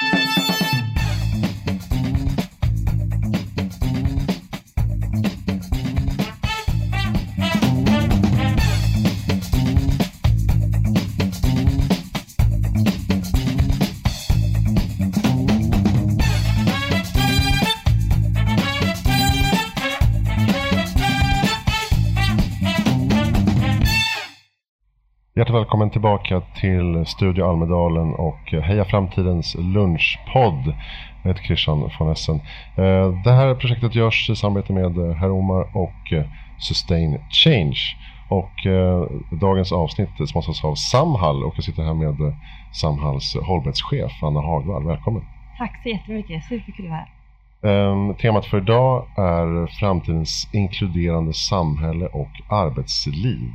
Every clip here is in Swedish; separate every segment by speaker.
Speaker 1: Thank you. Hjärtligt välkommen tillbaka till Studio Almedalen och Heja Framtidens lunchpodd. Jag heter Christian von Essen. Eh, det här projektet görs i samarbete med Herr Omar och eh, Sustain Change. Och eh, dagens avsnitt sponsras av Samhall och jag sitter här med Samhalls hållbarhetschef Anna Hagvall. Välkommen!
Speaker 2: Tack så jättemycket, superkul att vara här.
Speaker 1: Temat för idag är framtidens inkluderande samhälle och arbetsliv.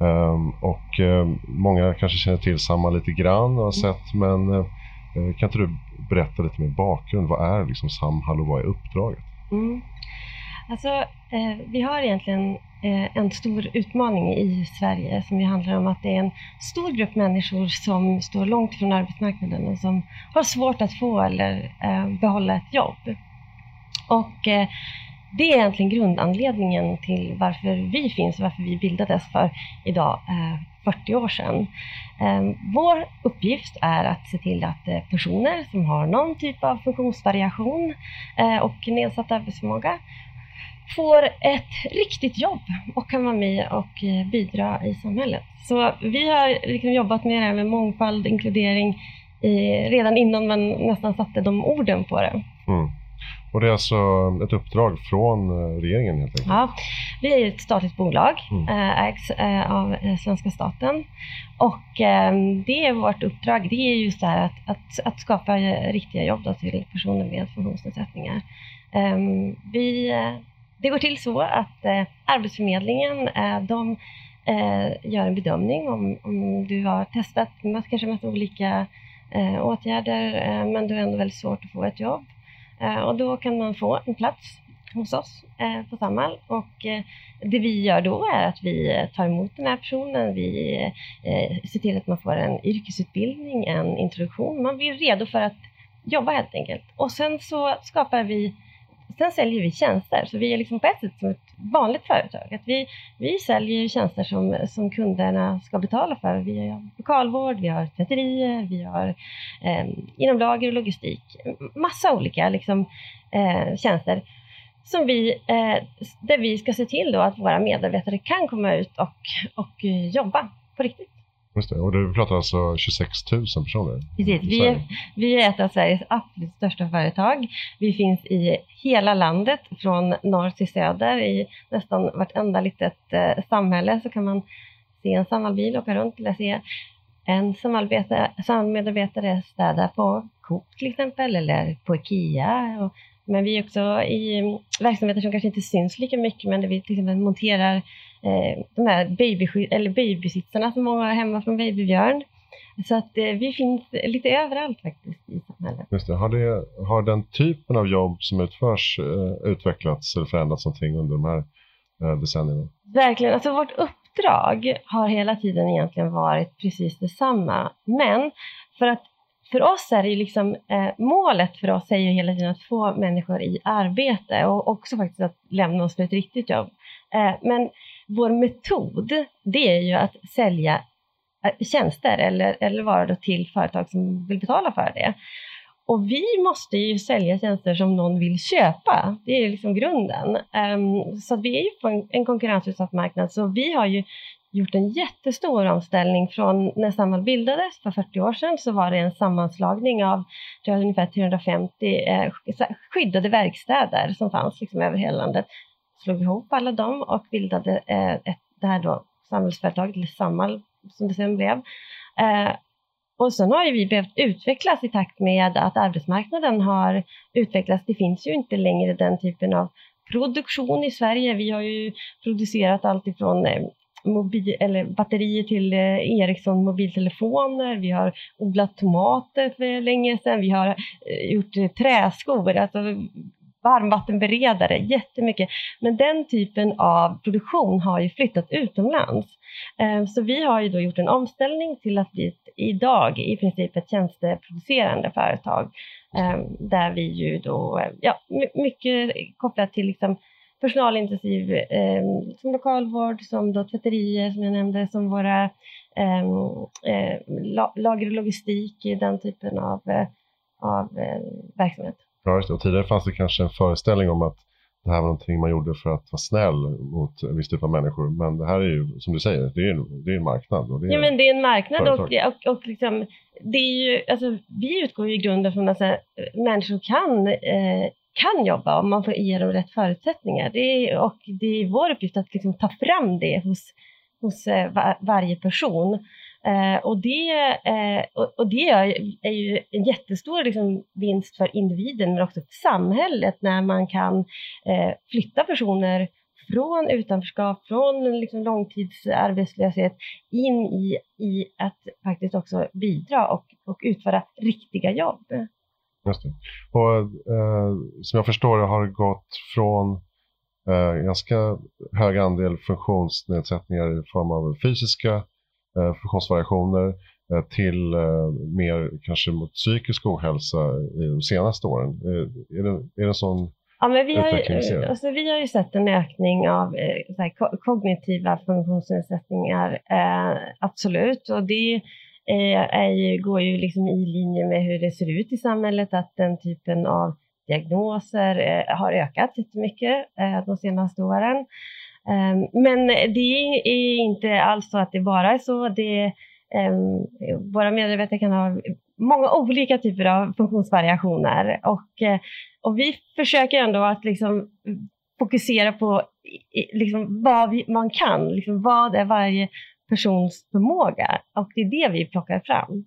Speaker 1: Um, och um, många kanske känner till Samma lite grann och har mm. sett men uh, kan inte du berätta lite mer bakgrund? Vad är liksom Samhall och vad är uppdraget?
Speaker 2: Mm. Alltså, eh, vi har egentligen eh, en stor utmaning i Sverige som ju handlar om att det är en stor grupp människor som står långt från arbetsmarknaden och som har svårt att få eller eh, behålla ett jobb. Och eh, det är egentligen grundanledningen till varför vi finns och varför vi bildades för idag eh, 40 år sedan. Ehm, vår uppgift är att se till att eh, personer som har någon typ av funktionsvariation eh, och nedsatt arbetsförmåga får ett riktigt jobb och kan vara med och bidra i samhället. Så vi har liksom jobbat med det här med mångfald, inkludering redan innan man nästan satte de orden på det. Mm.
Speaker 1: Och det är alltså ett uppdrag från eh, regeringen helt enkelt?
Speaker 2: Ja, vi är ett statligt bolag, mm. Eh, ägs eh, av svenska staten. Och det är vårt uppdrag, det är just det här att, att, att skapa riktiga jobb till personer med funktionsnedsättningar. Ehm, vi, det går till så att Arbetsförmedlingen, de gör en bedömning om, om du har testat kanske massa olika åtgärder men du har ändå väldigt svårt att få ett jobb. Eh, och då kan man få en plats hos oss eh, på Samhall. Och eh, det vi gör då är att vi tar emot den här personen, vi ser till att man får en yrkesutbildning, en introduktion, man blir redo för att jobba helt enkelt. Och sen så skapar vi Sen säljer vi tjänster, så vi är liksom på ett sätt som ett vanligt företag. Att vi, vi säljer tjänster som, som kunderna ska betala för. Vi har lokalvård, vi har tvätterier, vi har eh, inom lager och logistik. Massa olika liksom, eh, tjänster som vi, eh, där vi ska se till då att våra medarbetare kan komma ut och, och eh, jobba på riktigt.
Speaker 1: Just det. Och du pratar alltså 26 000 personer?
Speaker 2: Precis. Vi är, vi är ett av Sveriges absolut största företag. Vi finns i hela landet, från norr till söder. I nästan vartenda litet eh, samhälle så kan man se en Samhallbil åka runt eller se en Samhallmedarbetare städa på Coop till exempel eller på Ikea. Och, men vi är också i verksamheter som kanske inte syns lika mycket men där vi till exempel monterar eh, de här baby, eller babysitsarna som många har hemma från Babybjörn. Så att eh, vi finns lite överallt faktiskt i samhället.
Speaker 1: Just det. Har, det, har den typen av jobb som utförs eh, utvecklats eller förändrats någonting under de här eh, decennierna?
Speaker 2: Verkligen. Alltså vårt uppdrag har hela tiden egentligen varit precis detsamma. Men för att för oss är det ju liksom, eh, målet för oss är ju hela tiden att få människor i arbete och också faktiskt att lämna oss med ett riktigt jobb. Eh, men vår metod, det är ju att sälja äh, tjänster eller, eller varor till företag som vill betala för det. Och vi måste ju sälja tjänster som någon vill köpa. Det är liksom grunden. Um, så vi är ju på en, en konkurrensutsatt marknad, så vi har ju gjort en jättestor omställning från när Samhall bildades för 40 år sedan så var det en sammanslagning av tror jag, ungefär 350 eh, skyddade verkstäder som fanns liksom över hela landet slog ihop alla dem och bildade eh, ett, det här då samhällsföretaget, eller Samhall som det sen blev. Eh, och sen har ju vi behövt utvecklas i takt med att arbetsmarknaden har utvecklats. Det finns ju inte längre den typen av produktion i Sverige. Vi har ju producerat allt ifrån eh, mobil, eller batterier till eh, Ericsson mobiltelefoner, vi har odlat tomater för länge sedan, vi har eh, gjort eh, träskor. Alltså, varmvattenberedare, jättemycket. Men den typen av produktion har ju flyttat utomlands. Eh, så vi har ju då gjort en omställning till att bli idag i princip ett tjänsteproducerande företag eh, där vi ju då, eh, ja, mycket kopplat till liksom personalintensiv eh, som lokalvård, som då tvätterier som jag nämnde, som våra eh, lager och logistik, den typen av, av eh, verksamhet.
Speaker 1: Ja. Och tidigare fanns det kanske en föreställning om att det här var någonting man gjorde för att vara snäll mot en viss typ av människor. Men det här är ju, som du säger, det är, det är en marknad. Och det är
Speaker 2: ja, men det är en marknad och, och, och liksom, det är ju, alltså, vi utgår ju i grunden från att här, människor kan, eh, kan jobba om man får ge dem rätt förutsättningar. Det är, och det är vår uppgift att liksom, ta fram det hos, hos eh, var, varje person. Eh, och det, eh, och, och, det är ju en jättestor liksom, vinst för individen men också för samhället när man kan eh, flytta personer från utanförskap, från liksom, långtidsarbetslöshet in i, i att faktiskt också bidra och, och utföra riktiga jobb.
Speaker 1: Just det. Och, eh, som jag förstår det har det gått från eh, ganska hög andel funktionsnedsättningar i form av fysiska funktionsvariationer eh, till eh, mer kanske mot psykisk ohälsa i de senaste åren. Är det, är det en sån
Speaker 2: Ja, men vi, har ju, alltså, vi har ju sett en ökning av eh, här, kognitiva funktionsnedsättningar, eh, absolut. Och det eh, är, går ju liksom i linje med hur det ser ut i samhället, att den typen av diagnoser har ökat jättemycket de senaste åren. Ehm, men det är inte alls så att det bara är så. Det, ehm, våra medarbetare kan ha många olika typer av funktionsvariationer och, eh, och vi försöker ändå att liksom fokusera på liksom vad vi, man kan, liksom vad är varje persons förmåga och det är det vi plockar fram.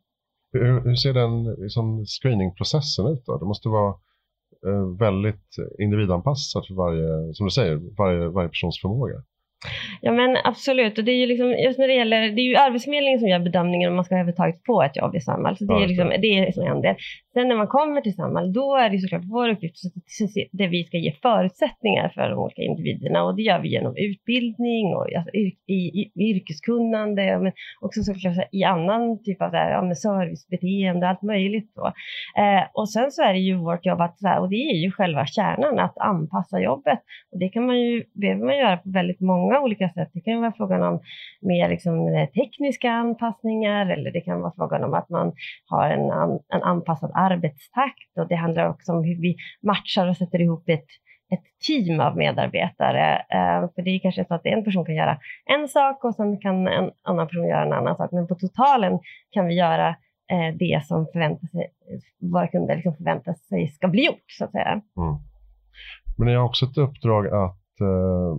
Speaker 1: Hur, hur ser den liksom, screeningprocessen ut då? Det måste vara väldigt individanpassat för varje, som du säger, varje, varje persons förmåga.
Speaker 2: Ja men absolut, och det är ju liksom, just när det gäller, det är ju Arbetsförmedlingen som gör bedömningen om man ska överhuvudtaget få ett jobb i Samhall. Så det är, liksom, det är liksom en del. Sen när man kommer till Samhall, då är det såklart vår uppgift där vi ska ge förutsättningar för de olika individerna och det gör vi genom utbildning och alltså, i, i, yrkeskunnande, men också såklart i annan typ av där, ja, servicebeteende, allt möjligt. Då. Eh, och sen så är det ju vårt jobb att, och det är ju själva kärnan, att anpassa jobbet. Och det kan man ju, behöver man göra på väldigt många olika sätt. Det kan vara frågan om mer liksom, eh, tekniska anpassningar eller det kan vara frågan om att man har en, en anpassad arbetstakt och det handlar också om hur vi matchar och sätter ihop ett, ett team av medarbetare. Eh, för det är kanske så att en person kan göra en sak och sen kan en annan person göra en annan sak. Men på totalen kan vi göra eh, det som sig, våra kunder liksom förväntar sig ska bli gjort, så att säga. Mm.
Speaker 1: Men ni har också ett uppdrag att eh,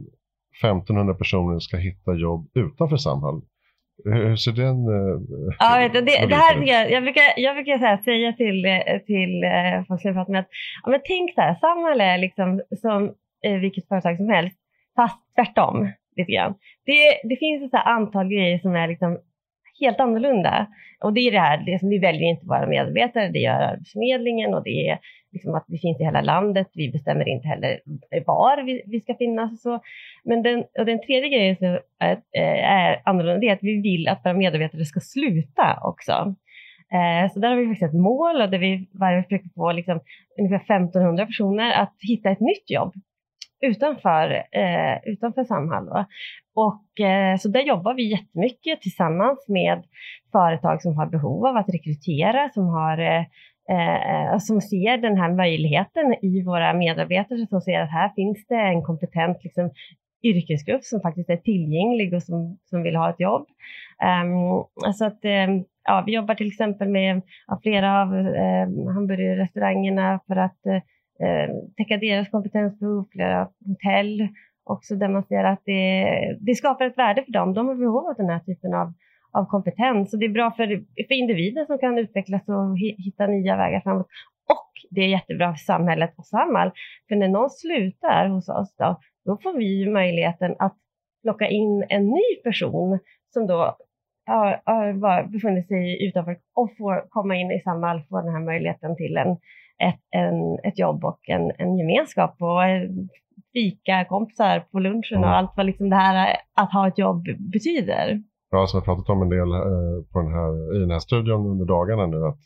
Speaker 1: 1500 personer ska hitta jobb utanför Samhall. Hur ser den
Speaker 2: uh, ja, vet du, det, det här, jag, jag brukar, jag brukar säga, säga till, eh, till folk jag pratar med att ja, men tänk så här, Samhall är liksom som vilket företag som helst, fast tvärtom lite grann. Det, det finns ett antal grejer som är liksom helt annorlunda. Och det är det här, det som vi väljer inte våra medarbetare, det gör Arbetsförmedlingen och det är liksom att vi finns i hela landet. Vi bestämmer inte heller var vi, vi ska finnas och så. Men den, och den tredje grejen som är, eh, är annorlunda, det är att vi vill att våra medarbetare ska sluta också. Eh, så där har vi faktiskt ett mål och där vi varje försöker få liksom, ungefär 1500 personer att hitta ett nytt jobb utanför, eh, utanför Samhall. Då. Och, eh, så där jobbar vi jättemycket tillsammans med företag som har behov av att rekrytera, som, har, eh, eh, som ser den här möjligheten i våra medarbetare, som ser att här finns det en kompetent liksom, yrkesgrupp som faktiskt är tillgänglig och som, som vill ha ett jobb. Um, så att, um, ja, vi jobbar till exempel med ja, flera av um, hamburgerrestaurangerna för att uh, täcka deras kompetensbehov, flera hotell också där man ser att det, det skapar ett värde för dem. De har behov av den här typen av, av kompetens och det är bra för, för individen som kan utvecklas och hitta nya vägar framåt. Och det är jättebra för samhället och Samhall, för när någon slutar hos oss då, då får vi möjligheten att plocka in en ny person som då har, har befunnit sig utanför och får komma in i Samhall, få den här möjligheten till en, ett, en, ett jobb och en, en gemenskap och fika, kompisar på lunchen mm. och allt vad liksom det här att ha ett jobb betyder.
Speaker 1: Ja, som jag pratat om en del eh, på den här, i den här studion under dagarna nu, att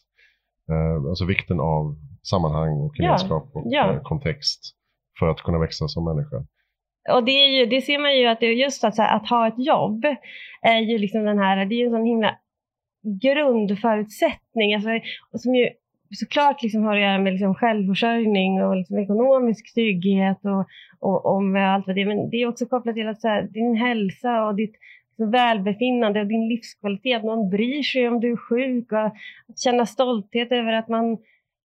Speaker 1: eh, alltså vikten av sammanhang och gemenskap ja, och ja. Eh, kontext för att kunna växa som människa.
Speaker 2: Och det, är ju, det ser man ju att det just att, här, att ha ett jobb är ju liksom den här, det är ju en sån himla grundförutsättning, alltså, som ju såklart liksom har att göra med liksom självförsörjning och liksom ekonomisk trygghet och, och, och med allt vad det är. Men det är också kopplat till att så här, din hälsa och ditt välbefinnande och din livskvalitet. Någon bryr sig om du är sjuk och att känna stolthet över att man,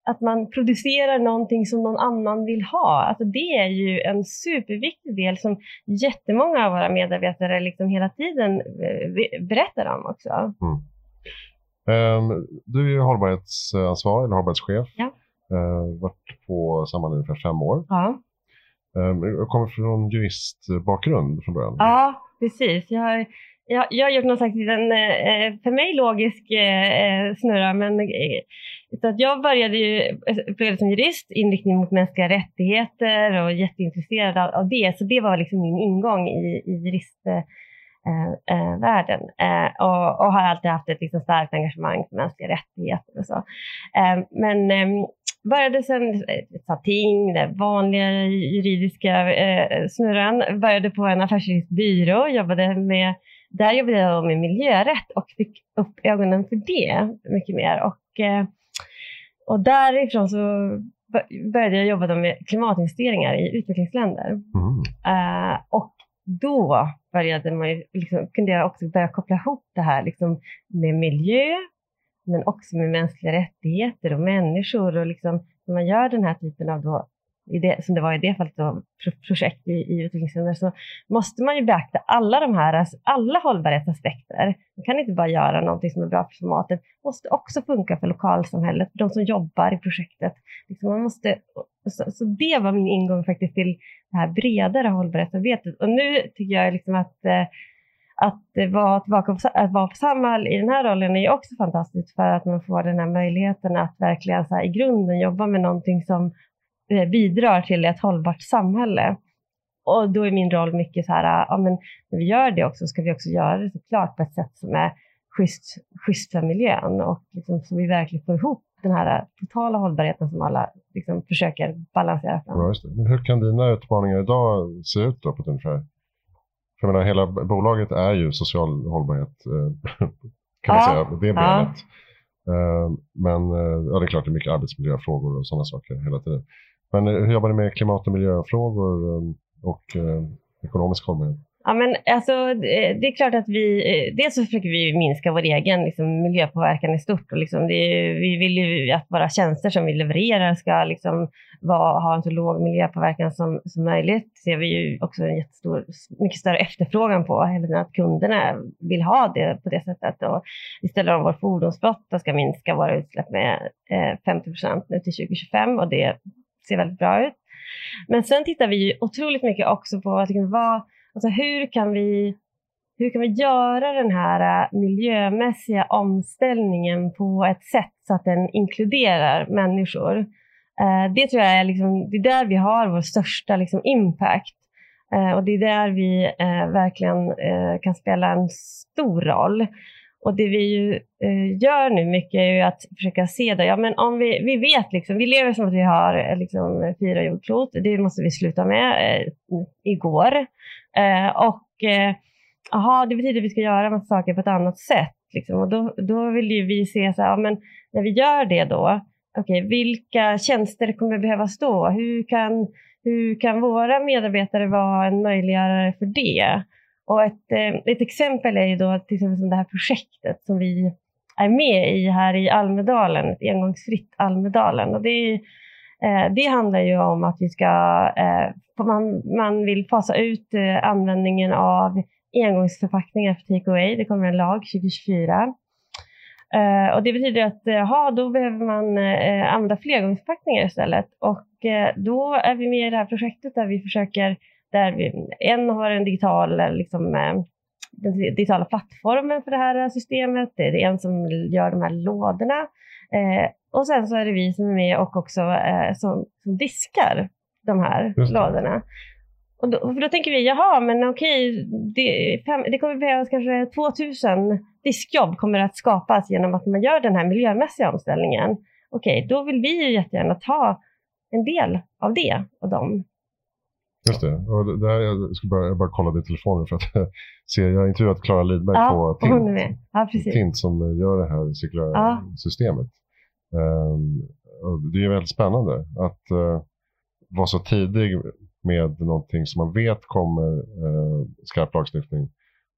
Speaker 2: att man producerar någonting som någon annan vill ha. Alltså det är ju en superviktig del som jättemånga av våra medarbetare liksom hela tiden eh, berättar om också. Mm.
Speaker 1: Um, du är hållbarhetsansvarig, eller hållbarhetschef. Ja. Uh, varit på Samhall ungefär fem år. Ja. Um, jag kommer från juristbakgrund från början.
Speaker 2: Ja, precis. Jag har, jag, jag har gjort någon slags liten, eh, för mig logisk eh, snurra, men så att jag började ju började som jurist, inriktning mot mänskliga rättigheter och jätteintresserad av, av det. Så det var liksom min ingång i, i juristvärlden eh, eh, och, och, har alltid haft ett liksom starkt engagemang för mänskliga rättigheter och så. Eh, men ehm, började sen ta ting, den vanliga juridiska eh, snurran, började på en affärsjuridisk byrå, jobbade med, där jobbade jag med miljörätt och fick upp ögonen för det mycket mer. Och, eh, och därifrån så började jag jobba med klimatinvesteringar i utvecklingsländer. Mm. Uh, och då började man ju, liksom, kunde jag också börja koppla ihop det här liksom, med miljö, men också med mänskliga rättigheter och människor. Och liksom, när man gör den här typen av, då, i det, som det var i det fallet, då, projekt i, i utvecklingsländer, så måste man ju beakta alla de här, alltså alla hållbarhetsaspekter. Man kan inte bara göra någonting som är bra för klimatet, det måste också funka för lokalsamhället, för de som jobbar i projektet. Liksom man måste, så, så, det var min ingång faktiskt till det här bredare hållbarhetsarbetet. Och nu tycker jag liksom att eh, att vara tillbaka på, att vara på Samhall i den här rollen är också fantastiskt för att man får den här möjligheten att verkligen så här, i grunden jobba med någonting som bidrar till ett hållbart samhälle. Och då är min roll mycket så här, ja, men när vi gör det också ska vi också göra det såklart på ett sätt som är schysst, schysst för miljön och liksom, så vi verkligen får ihop den här totala hållbarheten som alla liksom, försöker balansera fram.
Speaker 1: Ja, Men hur kan dina utmaningar idag se ut då på ett ungefär? För jag menar, hela bolaget är ju social hållbarhet, eh, kan man säga, det benet. Ja. Men ja, det är klart det är mycket arbetsmiljöfrågor och sådana saker hela tiden. Men eh, hur jobbar ni med klimat och miljöfrågor um, och eh, ekonomisk hållbarhet?
Speaker 2: Ja, men alltså, det är klart att vi, eh, dels så försöker vi minska vår egen liksom, miljöpåverkan i stort. Och liksom, det, vi vill ju att våra tjänster som vi levererar ska liksom, vara, ha en så låg miljöpåverkan som, som möjligt. Det ser vi ju också en jättestor, mycket större efterfrågan på, att kunderna vill ha det på det sättet. Och vi ställer om vår fordonsflotta ska minska våra utsläpp med eh, 50 procent nu till 2025 och det ser väldigt bra ut. Men sen tittar vi ju otroligt mycket också på liksom, vad Alltså hur kan vi hur kan vi göra den här äh, miljömässiga omställningen på ett sätt så att den inkluderar människor? Äh, det tror jag är, liksom, det är där vi har vår största liksom, impact. Äh, och det är där vi verkligen kan spela en stor roll. Och det vi ju, eh, gör nu mycket är ju att försöka se det. Ja, men om vi, vi vet, liksom, vi lever som att vi har eh, liksom, fyra jordklot. Det måste vi sluta med eh, igår. Eh, och eh, aha, det betyder att vi ska göra massa saker på ett annat sätt. Liksom. Och då, då vill ju vi se, så här, ja, men när vi gör det då, okay, vilka tjänster kommer behövas då? Hur kan, hur kan våra medarbetare vara en möjliggörare för det? Och ett, eh, ett exempel är ju då till exempel som det här projektet som vi är med i här i Almedalen, ett engångsfritt Almedalen. Och det är Eh, det handlar ju om att vi ska, eh, man, man vill fasa ut eh, användningen av engångsförpackningar för take-away. Det kommer en lag 2024. Eh, och det betyder att uh, då behöver man använda flergångsförpackningar istället. Och då är vi med i det här projektet där vi försöker, där vi, en har en digital, liksom, den digitala plattformen för det här systemet. Det är en som gör de här lådorna. och sen så är det vi som är med och också eh, som, som diskar de här lådorna. Och då, för då tänker vi, jaha, men okej, det, fem, det kommer behövas kanske 2000 diskjobb kommer att skapas genom att man gör den här miljömässiga omställningen. Okej, då vill vi ju jättegärna ta en del av det och dem.
Speaker 1: Just det. Och där, jag, ska bara, jag bara kollade i telefonen för att se. Jag har intervjuat Klara Lidberg
Speaker 2: Ja,
Speaker 1: på
Speaker 2: och hon är
Speaker 1: Tint.
Speaker 2: Ja.
Speaker 1: Tint som gör det här cirkulära
Speaker 2: Ja.
Speaker 1: systemet. Ehm, och det är väldigt spännande att eh, vara så tidig med någonting som man vet kommer uh, skarp lagstiftning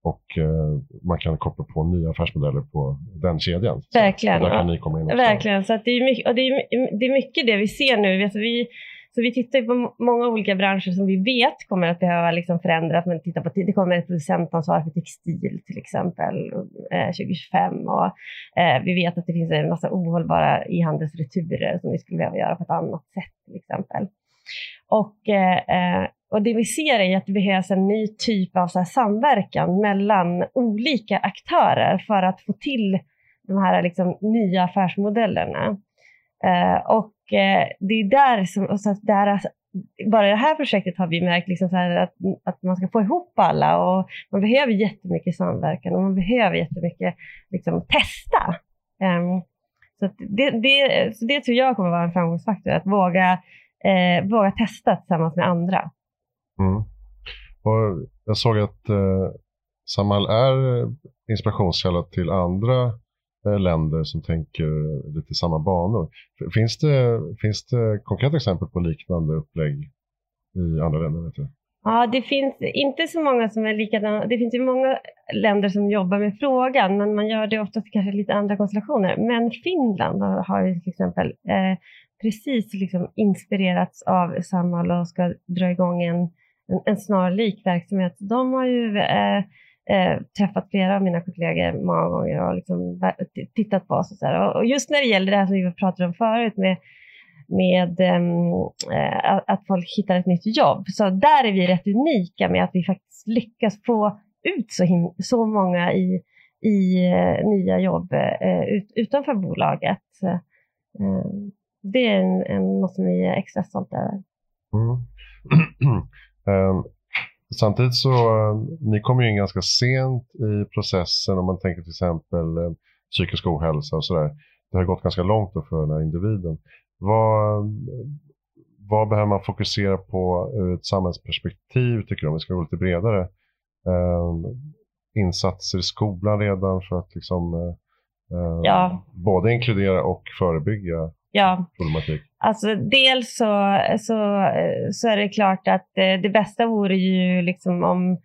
Speaker 1: och eh, man kan koppla på nya affärsmodeller på den kedjan. Så
Speaker 2: Verkligen.
Speaker 1: där kan ni komma in också.
Speaker 2: Verkligen, så det, är mycket, och det, är, det är mycket det vi ser nu. Alltså vi, så vi tittar på många olika branscher som vi vet kommer att behöva liksom förändras. Men titta på, det kommer ett producentansvar för textil till exempel eh, 2025 och eh, vi vet att det finns en massa ohållbara e-handelsreturer som vi skulle behöva göra på ett annat sätt till exempel. Och, eh, eh, och det vi ser är att det behövs en ny typ av så här samverkan mellan olika aktörer för att få till de här liksom nya affärsmodellerna. Eh, och eh, det är där som, och så att det här, alltså, bara i det här projektet har vi märkt liksom så här att, att man ska få ihop alla och man behöver jättemycket samverkan och man behöver jättemycket liksom, testa. Um, så, att det, det, så det tror jag kommer vara en framgångsfaktor, att våga, eh, våga testa tillsammans med andra.
Speaker 1: Mm. Och jag såg att eh, Samhall är inspirationskälla till andra Eh, länder som tänker lite i samma banor. Finns det, finns det konkreta exempel på liknande upplägg i andra länder? Vet du?
Speaker 2: Ja, det finns inte så många som är likadana. Det finns ju många länder som jobbar med frågan, men man gör det oftast kanske lite andra konstellationer. Men Finland har, har ju till exempel eh, precis liksom inspirerats av Samhall och ska dra igång en, en, en snarlik verksamhet. De har ju eh, eh, träffat flera av mina kollegor många gånger och liksom tittat på oss. Och, så här. Och, just när det gäller det här som vi pratade om förut med med ehm, eh, att- folk hittar ett nytt jobb. Så där är vi rätt unika med att vi faktiskt lyckas få ut så, så många i, i eh, nya jobb eh, eh ut, utanför bolaget. Eh, det är en, en, något som vi är extra stolta över.
Speaker 1: Mm. um Samtidigt så, eh, ni kommer ju in ganska sent i processen om man tänker till exempel eh, psykisk ohälsa och sådär. Det har gått ganska långt då för den här individen. Vad, vad behöver man fokusera på ur ett samhällsperspektiv tycker du, om vi ska gå lite bredare? Ehm, insatser i skolan redan för att liksom eh,
Speaker 2: Ja.
Speaker 1: både inkludera och förebygga
Speaker 2: Ja,
Speaker 1: problematik.
Speaker 2: Alltså dels så, så, så är det klart att eh, det bästa vore ju liksom om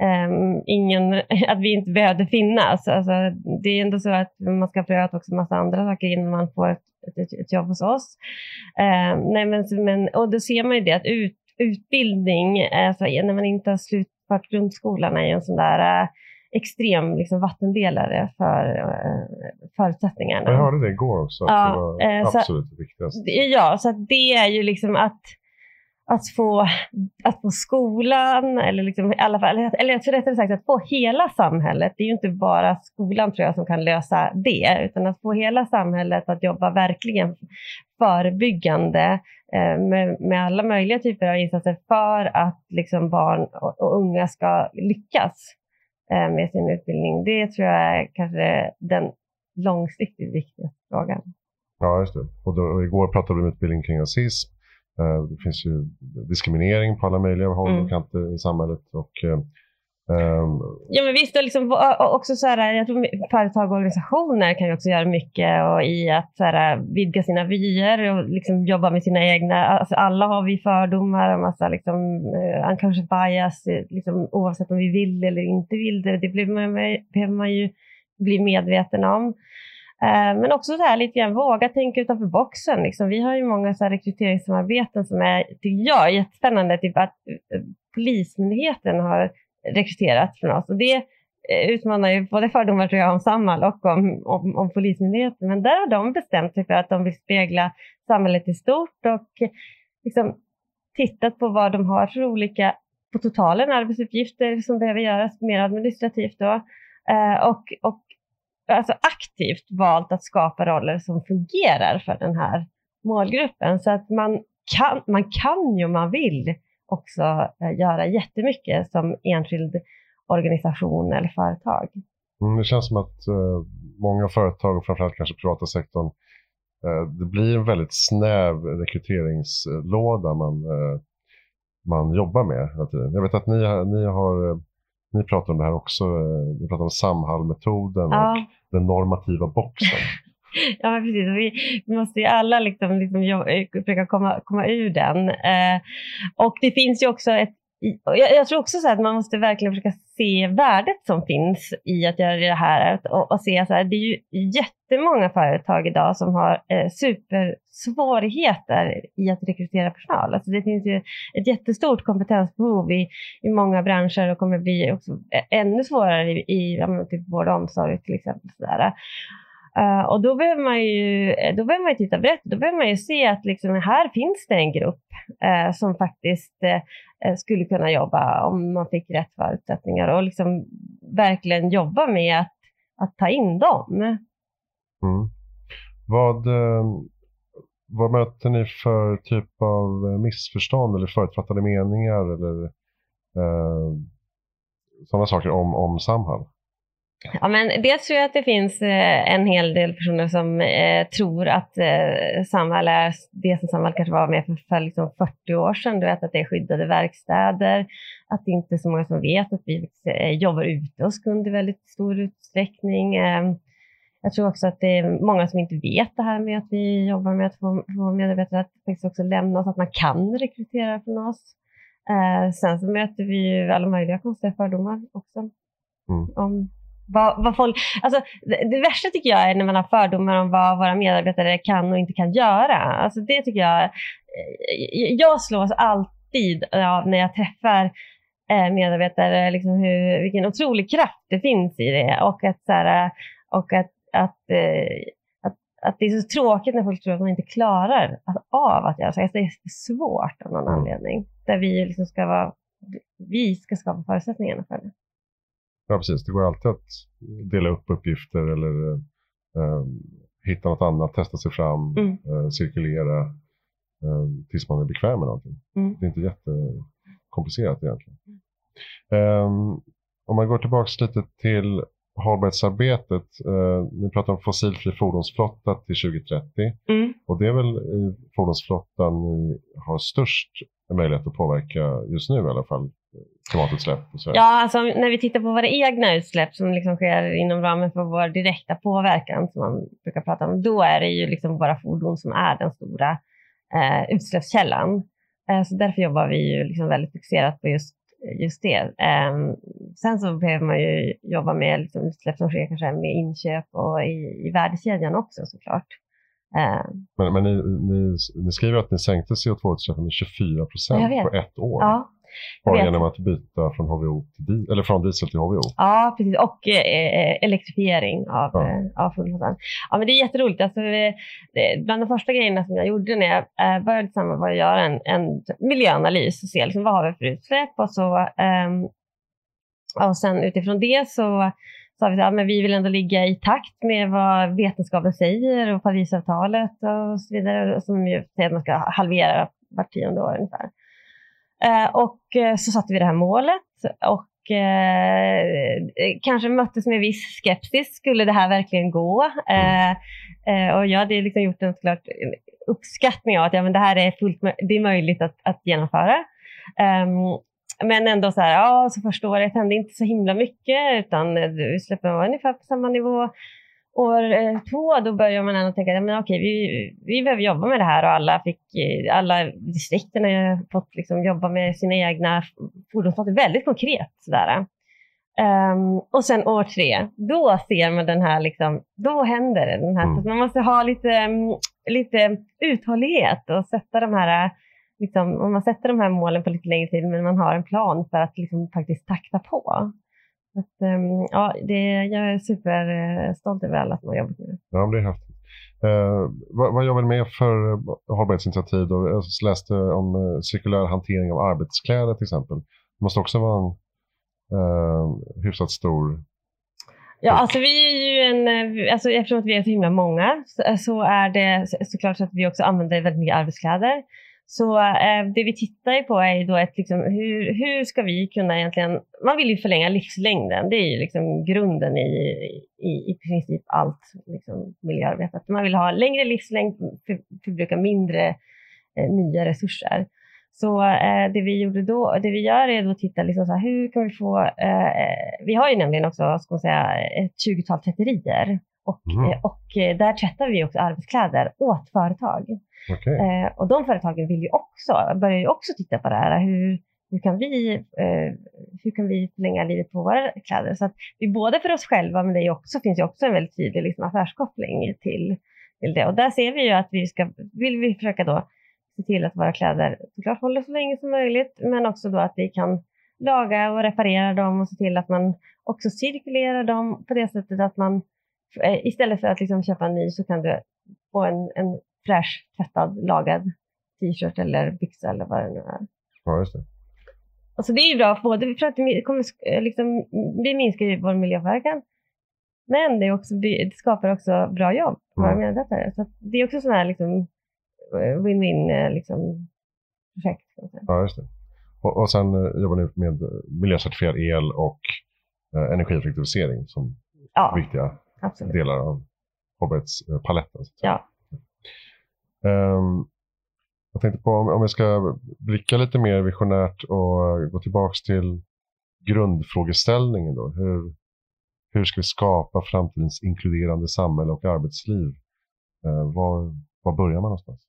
Speaker 2: ehm, ingen, att vi inte behövde finnas. Alltså, det är ändå så att man ska pröva också massa andra saker innan man får ett, ett, ett jobb hos oss. Ehm, nej, men, men, och då ser man ju det att ut, utbildning, alltså, när man inte har slutfört grundskolan, är ju en sån där eh, extrem liksom, vattendelare för eh, förutsättningarna.
Speaker 1: Jag hörde det igår också, att
Speaker 2: Ja,
Speaker 1: det var
Speaker 2: eh, så-
Speaker 1: absolut det viktigaste.
Speaker 2: Ja, så det är ju liksom att, att, få, att få skolan, eller, liksom, i alla fall, eller, eller rättare sagt att få hela samhället. Det är ju inte bara skolan tror jag som kan lösa det, utan att få hela samhället att jobba verkligen förebyggande eh, med, med alla möjliga typer av insatser för att liksom, barn och, och unga ska lyckas med sin utbildning. Det tror jag är kanske den långsiktigt viktigaste frågan.
Speaker 1: Ja, just det. Och då, igår pratade vi om utbildning kring rasism. Eh, det finns ju diskriminering på alla möjliga håll
Speaker 2: Mm.
Speaker 1: och kanter i samhället. Och, Um,
Speaker 2: Ja men visst, liksom, och liksom, och- också så här, jag tror företag och organisationer kan ju också göra mycket och i att så här, vidga sina vyer och liksom jobba med sina egna, alltså alla har vi fördomar och massa liksom, eh, uh, unconscious bias, eh, liksom, oavsett om vi vill eller inte vill det, det blir man, behöver man ju bli medveten om. Uh, Men också så här lite grann våga tänka utanför boxen. Liksom. Vi har ju många så här rekryteringssamarbeten som är, tycker jag, jättespännande. Typ att eh, Polismyndigheten har rekryterat från oss. Och det eh, utmanar ju både fördomar tror jag om Samhall och om, om, om Polismyndigheten. Men där har de bestämt sig för att de vill spegla samhället i stort och liksom tittat på vad de har för olika, på totalen, arbetsuppgifter som behöver göras mer administrativt då. Eh, och, och alltså aktivt valt att skapa roller som fungerar för den här målgruppen. Så att man kan, man kan ju om man vill också eh, göra jättemycket som enskild organisation eller företag.
Speaker 1: Mm, det känns som att eh, många företag och framförallt kanske privata sektorn eh, det blir en väldigt snäv rekryteringslåda man, eh, man jobbar med hela tiden. Jag vet att ni, ni har ni pratar om det här också, ni pratar om Samhall-metoden ja. och den normativa boxen.
Speaker 2: Ja, men precis. Vi, vi måste ju alla liksom, liksom eh, försöka komma, komma ur den. Eh, och det finns ju också ett jag, jag, tror också så att man måste verkligen försöka se värdet som finns i att göra det här. Och, och se så här, det är ju jättemånga företag idag som har eh, supersvårigheter i att rekrytera personal. Alltså det finns ju ett jättestort kompetensbehov i, i många branscher och kommer bli också eh, ännu svårare i, i typ vård och omsorg till exempel. Så där. Uh, och då behöver man ju, eh, då behöver man ju titta brett. Då behöver man ju se att liksom, här finns det en grupp uh, som faktiskt uh, skulle kunna jobba om man fick rätt förutsättningar och liksom verkligen jobba med att, att ta in dem.
Speaker 1: Mm. Vad, vad möter ni för typ av missförstånd eller förutfattade meningar eller sådana saker om, om Samhall?
Speaker 2: Ja, men dels tror jag att det finns eh, en hel del personer som eh, tror att eh, Samhall är det som Samhall kanske var med för, för liksom 40 år sedan. Du vet att det är skyddade verkstäder, att det inte är så många som vet att vi eh, jobbar ute hos kunder i väldigt stor utsträckning. Eh, jag tror också att det är många som inte vet det här med att vi jobbar med att få, få medarbetare att faktiskt också lämna oss, att man kan rekrytera från oss. Eh, sen så möter vi alla möjliga konstiga fördomar också. Mm. Om vad, vad folk, alltså, det, det, värsta tycker jag är när man har fördomar om vad våra medarbetare kan och inte kan göra. Alltså, det tycker jag, eh, jag slås alltid av när jag träffar eh, medarbetare, liksom hur, vilken otrolig kraft det finns i det och att, så här, och att, att, eh, att, att det är så tråkigt när folk tror att man inte klarar av att göra så. Alltså, det är svårt av någon anledning. Där vi liksom ska vara, vi ska skapa förutsättningarna för det.
Speaker 1: Ja, precis. Det går alltid att dela upp uppgifter eller eh, hitta något annat, testa sig fram, mm. eh, cirkulera eh, tills man är bekväm med någonting. Mm. Det är inte jättekomplicerat egentligen. Um, om man går tillbaka lite till hållbarhetsarbetet. Eh, ni pratar om fossilfri fordonsflotta till 2030 mm. och det är väl i fordonsflottan ni har störst möjlighet att påverka just nu i alla fall klimatutsläpp?
Speaker 2: Ja, alltså, när vi tittar på våra egna utsläpp som liksom sker inom ramen för vår direkta påverkan som man brukar prata om, då är det ju liksom våra fordon som är den stora eh, utsläppskällan. Eh, så därför jobbar vi ju liksom väldigt fixerat på just, just det. Eh, sen så behöver man ju jobba med liksom utsläpp som sker kanske med inköp och i, i värdekedjan också såklart.
Speaker 1: Eh. Men, men ni, ni, ni, skriver att ni sänkte CO2-utsläppen med 24 procent på ett år. Ja. Bara genom att byta från, HVO till, eller från diesel till HVO?
Speaker 2: Ja, precis. Och eh, elektrifiering av, ja. eh, av fordonsflottan. Ja, men det är jätteroligt. Alltså, det, bland de första grejerna som jag gjorde när jag eh, började tillsammans var att göra en, en miljöanalys och se liksom, vad har vi för utsläpp och så eh, och sen utifrån det så sa vi att ja, vi vill ändå ligga i takt med vad vetenskapen säger och Parisavtalet och så vidare som ju säger att man ska halvera vart tionde år ungefär. Eh, och eh, så satte vi det här målet och eh, kanske möttes med viss skepsis. Skulle det här verkligen gå? Och jag hade liksom gjort en såklart uppskattning av att ja, men det här är, fullt, det är möjligt att, att genomföra. Um, men ändå så här, ja, så första året hände inte så himla mycket utan utsläppen var ungefär på samma nivå år eh, två då börjar man ändå tänka, men okej, vi, vi behöver jobba med det här och alla, fick, eh, alla distrikten har fått liksom jobba med sina egna fordonsflottor väldigt konkret. Sådär. Um, och sen år tre, då ser man den här, liksom, då händer det. Den här, mm. så man måste ha lite, mm, lite uthållighet och sätta de här, liksom, om man sätter de här målen på lite längre tid, men man har en plan för att liksom, faktiskt takta på. Att, um, ja, det, jag är superstolt över alla som har jobbat med det.
Speaker 1: Ja, det är häftigt. Eh, vad, vad jobbar ni med för hållbarhetsinitiativ? Då? Jag läste om eh, cirkulär hantering av arbetskläder till exempel. Det måste också vara en eh, hyfsat stor
Speaker 2: Ja, alltså vi är ju men eh, alltså, eftersom att vi är så himla många så, är det så, såklart så att vi också använder väldigt mycket arbetskläder. Så eh, det vi tittar på är ju då ett, liksom, hur, hur ska vi kunna egentligen, man vill ju förlänga livslängden, det är ju liksom grunden i, i, i princip allt liksom, miljöarbete. Man vill ha längre livslängd, för, förbruka mindre eh, nya resurser. Så eh, det vi gjorde då, det vi gör är att titta liksom så här, hur kan vi få, eh, eh vi har ju nämligen också, ska man säga, ett 20-tal tvätterier och,
Speaker 1: Mm.
Speaker 2: eh, och eh, där tvättar vi också arbetskläder åt företag.
Speaker 1: Okej.
Speaker 2: Eh, och de företagen vill ju också, börjar ju också titta på det här. Hur, hur, kan vi, eh, hur kan vi förlänga livet på våra kläder? Så att är både för oss själva, men det också, finns ju också en väldigt tydlig liksom, affärskoppling till, till det. Och där ser vi ju att vi ska, vill vi försöka då se till att våra kläder såklart håller så länge som möjligt, men också då att vi kan laga och reparera dem och se till att man också cirkulerar dem på det sättet att man istället för att liksom köpa en ny så kan du få en, en fräsch, tvättad, lagad t-shirt eller byxa eller vad det nu är.
Speaker 1: Ja, just det.
Speaker 2: Alltså det är ju bra, både för att det kommer, eh, liksom, vi minskar ju vår miljöpåverkan, men det, också, det skapar också bra jobb för våra
Speaker 1: Mm.
Speaker 2: medarbetare. Så att det är också sådana här liksom, eh, win-win eh, liksom, projekt.
Speaker 1: Ja, just det. Och, och sen eh, jobbar ni med eh, miljöcertifierad el och eh, energieffektivisering som
Speaker 2: Ja,
Speaker 1: viktiga
Speaker 2: absolut.
Speaker 1: delar av hållbarhetspaletten. så att säga.
Speaker 2: Ja.
Speaker 1: Ehm, jag tänkte på om, om vi ska blicka lite mer visionärt och gå tillbaks till grundfrågeställningen då. Hur, hur ska vi skapa framtidens inkluderande samhälle och arbetsliv? Eh, var, var börjar man någonstans?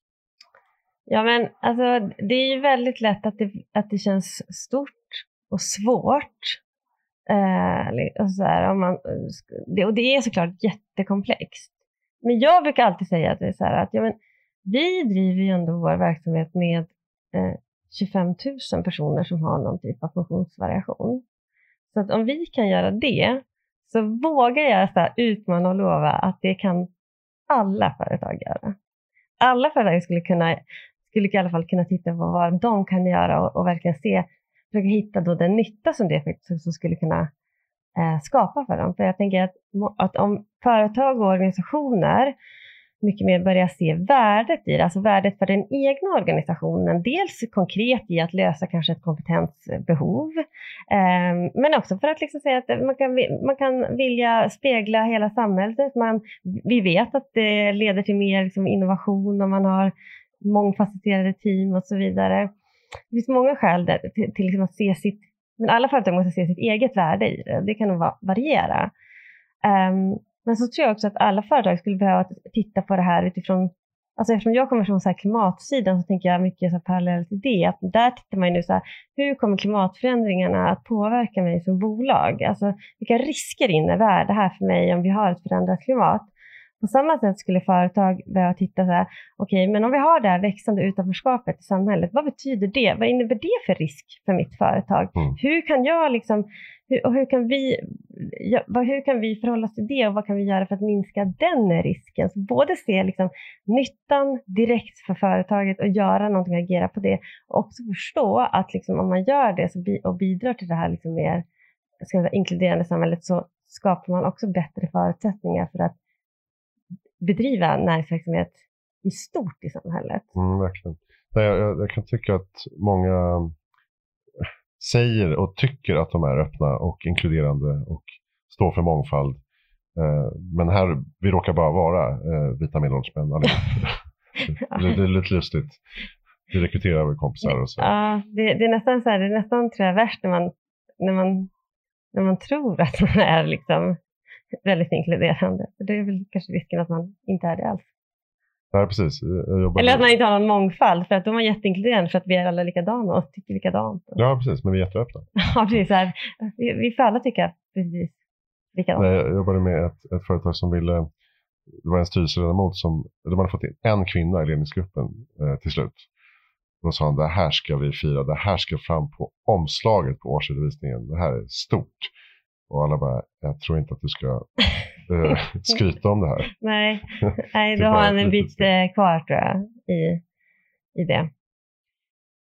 Speaker 2: Ja, men alltså, det är ju väldigt lätt att det, att det känns stort och svårt. Eh, och, så här, om man, eh, det, och det är såklart jättekomplext. Men jag brukar alltid säga att, det är så här, att ja, men, vi driver ju ändå vår verksamhet med eh, 25 000 personer som har någon typ av funktionsvariation. Så att om vi kan göra det så vågar jag så här, utmana och lova att det kan alla företag göra. Alla företag skulle kunna skulle i alla fall kunna titta på vad de kan göra och, och verkligen se, försöka hitta då den nytta som det faktiskt skulle kunna eh, skapa för dem. För jag tänker att, att om företag och organisationer mycket mer börjar se värdet i det, alltså värdet för den egna organisationen, dels konkret i att lösa kanske ett kompetensbehov, eh, men också för att liksom säga att man kan, man kan vilja spegla hela samhället. Man, vi vet att det leder till mer liksom, innovation om man har mångfacetterade team och så vidare. Det finns många skäl där, till, till liksom att se sitt, men alla företag måste se sitt eget värde i det. Det kan nog variera. Um, men så tror jag också att alla företag skulle behöva titta på det här utifrån, alltså eftersom jag kommer från så här klimatsidan så tänker jag mycket så här parallellt till det, att där tittar man ju nu så här, hur kommer klimatförändringarna att påverka mig som bolag? Alltså vilka risker innebär det här för mig om vi har ett förändrat klimat? På samma sätt skulle företag behöva titta så här, okej, men om vi har det här växande utanförskapet i samhället, vad betyder det? Vad innebär det för risk för mitt företag?
Speaker 1: Mm.
Speaker 2: Hur kan jag liksom, hur, och hur kan vi, ja, hur kan vi förhålla oss till det och vad kan vi göra för att minska den risken? Så både se liksom nyttan direkt för företaget och göra någonting och agera på det och också förstå att liksom, om man gör det så bi, och bidrar till det här liksom mer ska säga, inkluderande samhället så skapar man också bättre förutsättningar för att bedriva näringsverksamhet i stort i samhället.
Speaker 1: Mm, verkligen. Nej, jag, jag, kan tycka att många säger och tycker att de är öppna och inkluderande och står för mångfald. Eh, men här, vi råkar bara vara eh, vita medelålders män allihop. det, det är lite lustigt. Vi rekryterar väl kompisar och så.
Speaker 2: Ja, det, det är nästan så här, det är nästan tror jag värst när man, när man, när man tror att man är liksom väldigt inkluderande. Det är väl kanske risken att man inte är det alls.
Speaker 1: Nej, precis.
Speaker 2: Eller att man inte har någon mångfald, för att då är man jätteinkluderande för att vi är alla likadana och tycker likadant.
Speaker 1: Ja, precis. Men vi är jätteöppna.
Speaker 2: Ja, precis. Så här, vi, vi får alla tycka precis likadant.
Speaker 1: Nej, jag jobbade med ett, ett företag som ville, det var en styrelseledamot som, de hade fått in en kvinna i ledningsgruppen eh, till slut. Då sa han, det här ska vi fira, det här ska fram på omslaget på årsredovisningen, det här är stort. Och alla bara, jag tror inte att du ska eh, skryta om det här.
Speaker 2: Nej, nej då har han en bit eh, kvar tror jag i, i det.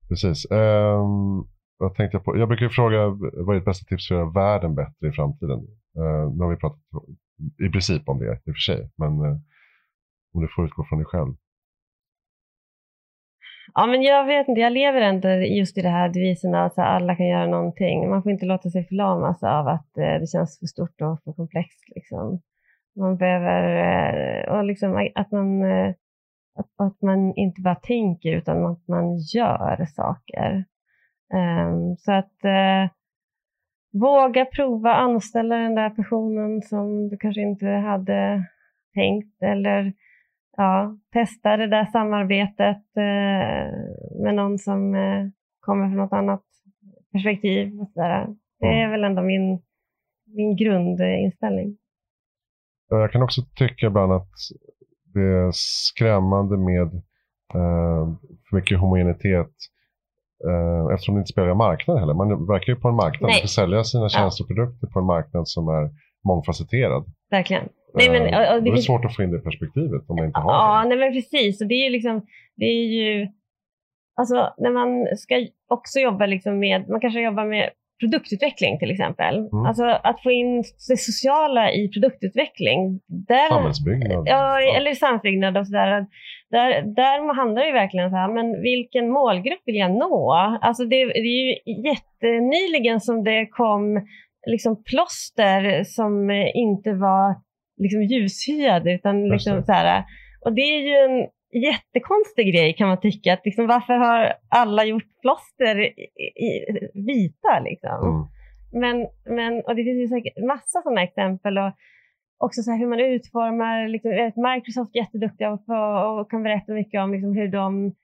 Speaker 1: Precis. Um, jag, tänkte på, jag brukar ju fråga, vad är ditt bästa tips för att göra världen bättre i framtiden? Uh, nu har vi pratat i princip om det i och för sig. Men eh, om du får utgå från dig själv.
Speaker 2: Ja, men jag vet inte, jag lever ändå just i det här devisen att alla kan göra någonting. Man får inte låta sig förlamas av att eh, det känns för stort och för komplext. Liksom. Man behöver, eh, och liksom, att, man, eh, att, att, man inte bara tänker utan att man gör saker. Um, så att uh, våga prova anställa den där personen som du kanske inte hade tänkt eller ja, testa det där samarbetet uh, med någon som uh, kommer från något annat perspektiv. Och så där. Det är mm. väl ändå min, min grundinställning.
Speaker 1: Jag kan också tycka ibland att det är skrämmande med eh, för mycket homogenitet eh, eftersom det inte spelar marknad heller. Man verkar ju på en marknad, man får sälja sina tjänster och produkter på en marknad som är mångfacetterad.
Speaker 2: Verkligen.
Speaker 1: Nej, men, och, och det, är svårt att få in det perspektivet om man inte har
Speaker 2: ja,
Speaker 1: det.
Speaker 2: Nej, men precis. Och det är ju liksom, det är ju, alltså när man ska också jobba liksom med, man kanske jobbar med produktutveckling till exempel. Mm. Alltså att få in det sociala i produktutveckling.
Speaker 1: Där, samhällsbyggnad.
Speaker 2: Ja, eller samhällsbyggnad och sådär. Där, där handlar det ju verkligen så här, men vilken målgrupp vill jag nå? Alltså det, det är ju jättenyligen som det kom liksom plåster som inte var liksom ljushyade utan liksom så här, och det är ju en jättekonstig grej kan man tycka. Att liksom, varför har alla gjort plåster i, i, vita? Liksom? Mm. Men, men, och det finns ju säkert massa sådana exempel. Och också så hur man utformar, liksom, Microsoft är jätteduktiga på och kan berätta mycket om liksom, hur, de,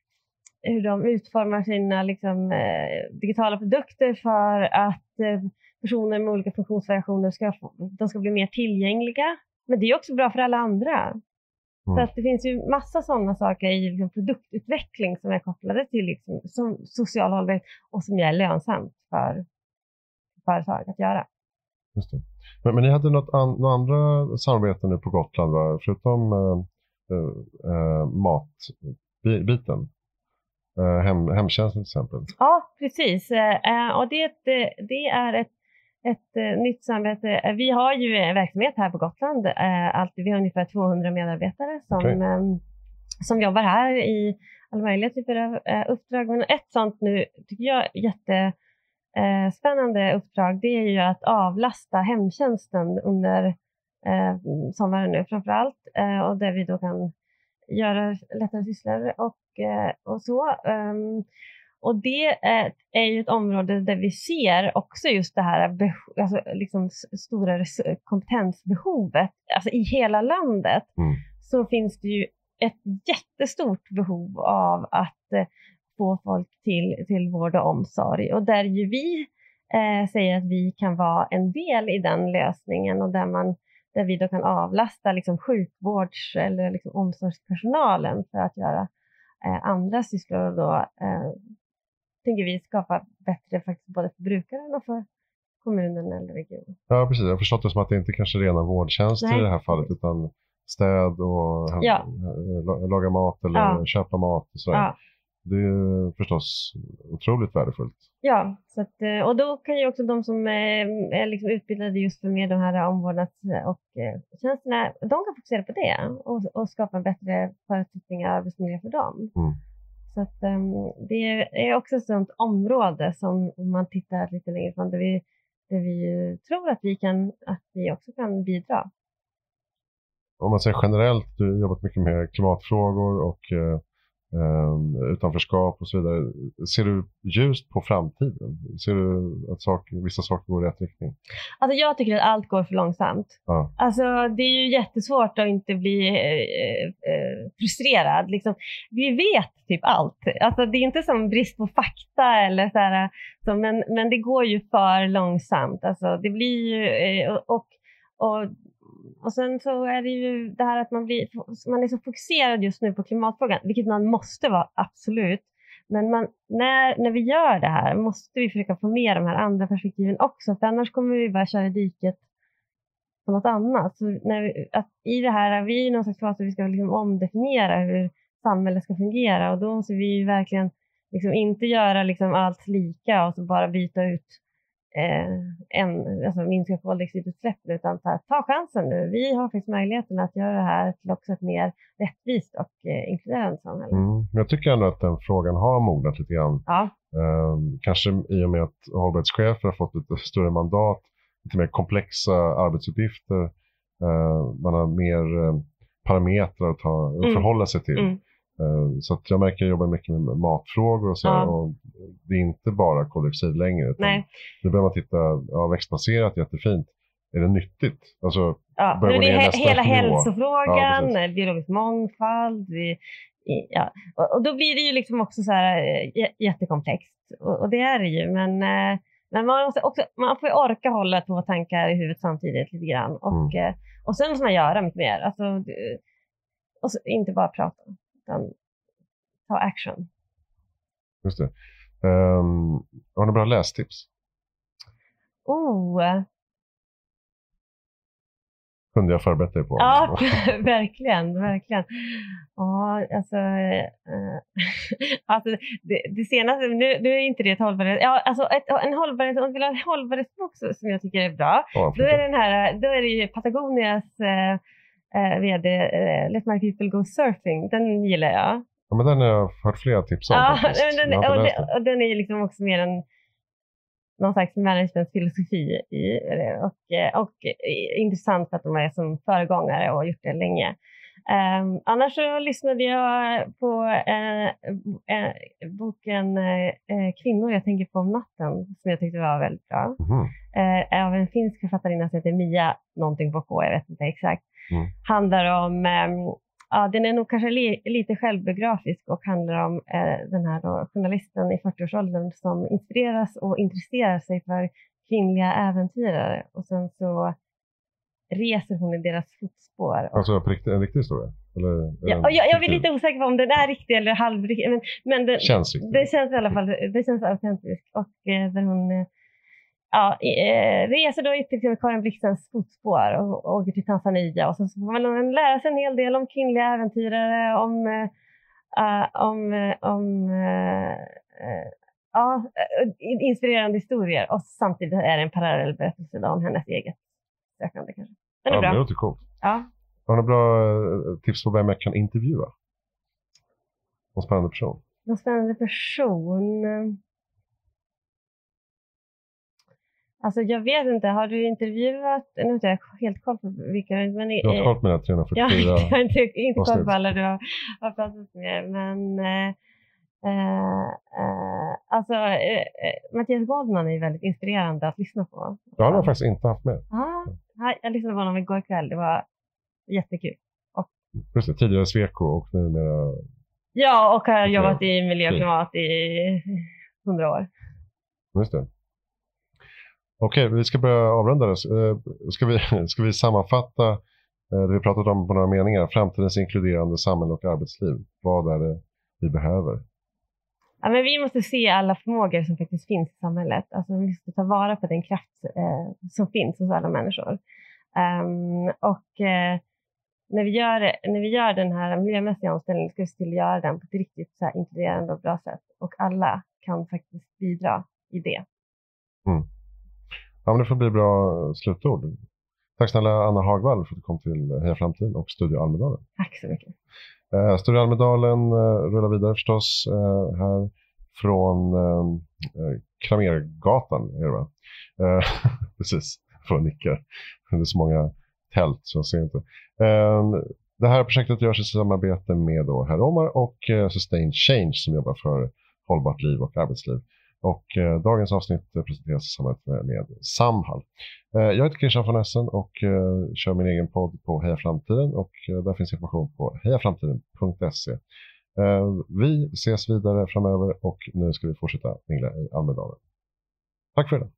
Speaker 2: hur de utformar sina liksom, eh, digitala produkter för att eh, personer med olika funktionsvariationer ska, de ska bli mer tillgängliga. Men det är också bra för alla andra. Mm. Så att det finns ju massa sådana saker i liksom produktutveckling som är kopplade till liksom, som social hållbarhet och som är lönsamt för företag att göra.
Speaker 1: Just det. Men, men ni hade något, an, något andra samarbeten nu på Gotland, va? förutom äh, äh, matbiten? Äh, hem, hemtjänsten till exempel?
Speaker 2: Ja, precis. Och det, det är ett ett eh, nytt samarbete. Eh, vi har ju en verksamhet här på Gotland. Eh, alltid, vi har ungefär 200 medarbetare som, okay. eh, som jobbar här i alla möjliga typer av eh, uppdrag. Men ett sånt nu, tycker jag, jättespännande eh, uppdrag, det är ju att avlasta hemtjänsten under sommaren nu framför allt. och där vi då kan göra lättare sysslor och, och så. Och det är ju ett område där vi ser också just det här alltså liksom stora kompetensbehovet. Alltså i hela landet mm. så finns det ju ett jättestort behov av att eh, få folk till, till vård och omsorg. Och där ju vi eh, säger att vi kan vara en del i den lösningen och där, man, där vi då kan avlasta liksom sjukvårds eller liksom omsorgspersonalen för att göra eh, andra sysslor och då eh, tänker vi skapa bättre faktiskt både för brukaren och för kommunen eller regionen.
Speaker 1: Ja, precis. Jag har förstått det som att det inte kanske är rena vårdtjänster Nej. i det här fallet utan städ och ja. laga mat eller ja. köpa mat och sådär. Ja. Det är förstås otroligt värdefullt.
Speaker 2: Ja, så att, eh, och då kan ju också de som är, är liksom utbildade just för med de här omvårdnads och eh, tjänsterna, de kan fokusera på det och, och skapa bättre förutsättningar arbetsmiljö för dem. Mm. Så att, um, det är också ett sådant område som om man tittar lite längre fram där vi, där vi tror att vi, kan, att vi också kan bidra.
Speaker 1: Om man säger generellt, du har jobbat mycket med klimatfrågor och eh, utanförskap och så vidare. Ser du ljust på framtiden? Ser du att saker, vissa saker går i rätt riktning?
Speaker 2: Alltså jag tycker att allt går för långsamt. Ja. Alltså det är ju jättesvårt att inte bli eh, eh, frustrerad. Liksom, vi vet typ allt. Alltså det är inte som brist på fakta eller så här, så, men, men det går ju för långsamt. Alltså det blir ju, eh, och, och och sen så är det ju det här att man, blir, man är så fokuserad just nu på klimatfrågan, vilket man måste vara, absolut. Men man, när, när vi gör det här måste vi försöka få med de här andra perspektiven också, för annars kommer vi bara köra i diket på något annat. Så när vi, att I det här, vi är i någon slags fas där vi ska liksom omdefiniera hur samhället ska fungera och då måste vi verkligen liksom inte göra liksom allt lika och så bara byta ut eh, en, alltså minska koldioxidutsläppen utan ta, ta chansen nu. Vi har faktiskt möjligheten att göra det här till också ett mer rättvist och eh, inkluderande samhälle.
Speaker 1: Mm. Jag tycker ändå att den frågan har mognat lite grann.
Speaker 2: Ja.
Speaker 1: Eh, kanske i och med att hållbarhetschefer har fått lite större mandat, lite mer komplexa arbetsuppgifter. Eh, man har mer eh, parametrar att ta,
Speaker 2: Mm.
Speaker 1: förhålla sig till.
Speaker 2: Mm.
Speaker 1: Eh, Så jag märker att jag jobbar mycket med matfrågor och så
Speaker 2: Ja.
Speaker 1: och det är inte bara koldioxid längre.
Speaker 2: Nej.
Speaker 1: Nu börjar man titta, ja, växtbaserat, jättefint. Är det nyttigt? Alltså,
Speaker 2: Ja, är det
Speaker 1: ner
Speaker 2: he- hela
Speaker 1: nivå.
Speaker 2: hälsofrågan,
Speaker 1: Ja,
Speaker 2: biologisk mångfald. Vi, ja. och, då blir det ju liksom också så här, eh, jä- jättekomplext. Och, och det är det ju. Men, eh, men man, måste också, man får ju orka hålla två tankar i huvudet samtidigt lite grann. Och, eh, och sen måste man göra mycket mer. Alltså, och så, inte bara prata, utan ta action.
Speaker 1: just det. Ehm, har ni bra lästips?
Speaker 2: Oh,
Speaker 1: Kunde jag förberett dig på?
Speaker 2: Ja, verkligen, verkligen. Ja, alltså, eh, alltså det, det senaste, nu, nu är inte det ett hållbarhet, ja, alltså ett, en hållbarhet, om du vill ha en hållbarhetsbok som jag tycker är bra,
Speaker 1: Ja,
Speaker 2: då är, den här, då är det ju Patagonias eh, eh, vd eh, Let My People Go Surfing, den gillar jag.
Speaker 1: ja, men den har jag hört flera tips om
Speaker 2: Ja,
Speaker 1: faktiskt.
Speaker 2: den, och, den, och den är ju liksom också mer en någon slags managementfilosofi i det och, eh, och eh, intressant för att de är som föregångare och har gjort det länge. Um, annars så lyssnade jag på eh, eh, boken eh, Kvinnor jag tänker på om natten som jag tyckte var väldigt bra. Eh, av en finsk författarinna som heter Mia någonting på K, jag vet inte exakt.
Speaker 1: Mm.
Speaker 2: Handlar om, ehm, ja den är nog kanske li, lite självbiografisk och handlar om eh, den här då, journalisten i 40-årsåldern som inspireras och intresserar sig för kvinnliga äventyrare och sen så reser hon i deras fotspår. Och,
Speaker 1: Alltså en riktig historia? Eller,
Speaker 2: ja, jag, jag är lite osäker på om den är riktig eller halvriktig, men, men den,
Speaker 1: Känns riktigt.
Speaker 2: det känns i alla fall det känns autentiskt. Och eh, där hon eh, ja, eh, reser då i till Karin Blixtens fotspår och, och åker till Tanzania. Och så får man lära sig en hel del om kvinnliga äventyrare, om, eh, om, eh, om eh, eh, ja, inspirerande historier. Och samtidigt är det en parallell berättelse om hennes eget sökande kanske. Den är
Speaker 1: ja, men Det
Speaker 2: bra.
Speaker 1: låter coolt.
Speaker 2: Ja.
Speaker 1: Har ni bra tips på vem jag kan intervjua? Någon spännande person?
Speaker 2: Någon spännande person. Alltså jag vet inte, har du intervjuat, nu har jag helt koll på vilka, men...
Speaker 1: Du har inte koll på mina 344?
Speaker 2: Ja, jag har inte, inte koll på alla du har, har pratat med, men eh, eh, alltså eh, eh, Mattias Goldman är väldigt inspirerande att lyssna på.
Speaker 1: Det har jag faktiskt inte haft med.
Speaker 2: Ja, jag- lyssnade på honom igår kväll, det var jättekul.
Speaker 1: Just det, tidigare Sweco och numera...
Speaker 2: Ja, och har jobbat i miljö och klimat i hundra år.
Speaker 1: Just det. Okej, vi ska börja avrunda det. Eh, Ska vi, ska vi sammanfatta eh, det vi pratat om på några meningar? Framtidens inkluderande samhälle och arbetsliv. Vad är det vi behöver?
Speaker 2: Ja, men vi måste se alla förmågor som faktiskt finns i samhället. Alltså, vi måste ta vara på den kraft eh, som finns hos alla människor. Ehm, och eh, när, vi gör, när vi gör den här miljömässiga omställningen ska vi se till att göra den på ett riktigt så här, inkluderande och bra sätt. Och alla kan faktiskt bidra i det.
Speaker 1: Ja, men det får bli bra slutord. Tack snälla Anna Hagvall för att du kom till Heja Framtiden och Studio Almedalen.
Speaker 2: Tack så mycket.
Speaker 1: Eh, Studio Almedalen eh, rullar vidare förstås eh, här från eh, eh, Kramergatan. Är det va? Eh, precis, får nickar. Det är så många tält så jag ser inte. Eh, det här projektet görs i samarbete med då Herr Omar och eh, Sustain Change som jobbar för hållbart liv och arbetsliv. Och eh, dagens avsnitt presenteras i samarbete med, med Samhall. Eh, jag heter Christian von Essen och eh, kör min egen podd på Heja Framtiden och eh, där finns information på hejaframtiden.se. Eh, vi ses vidare framöver och nu ska vi fortsätta mingla i Almedalen. Tack för idag.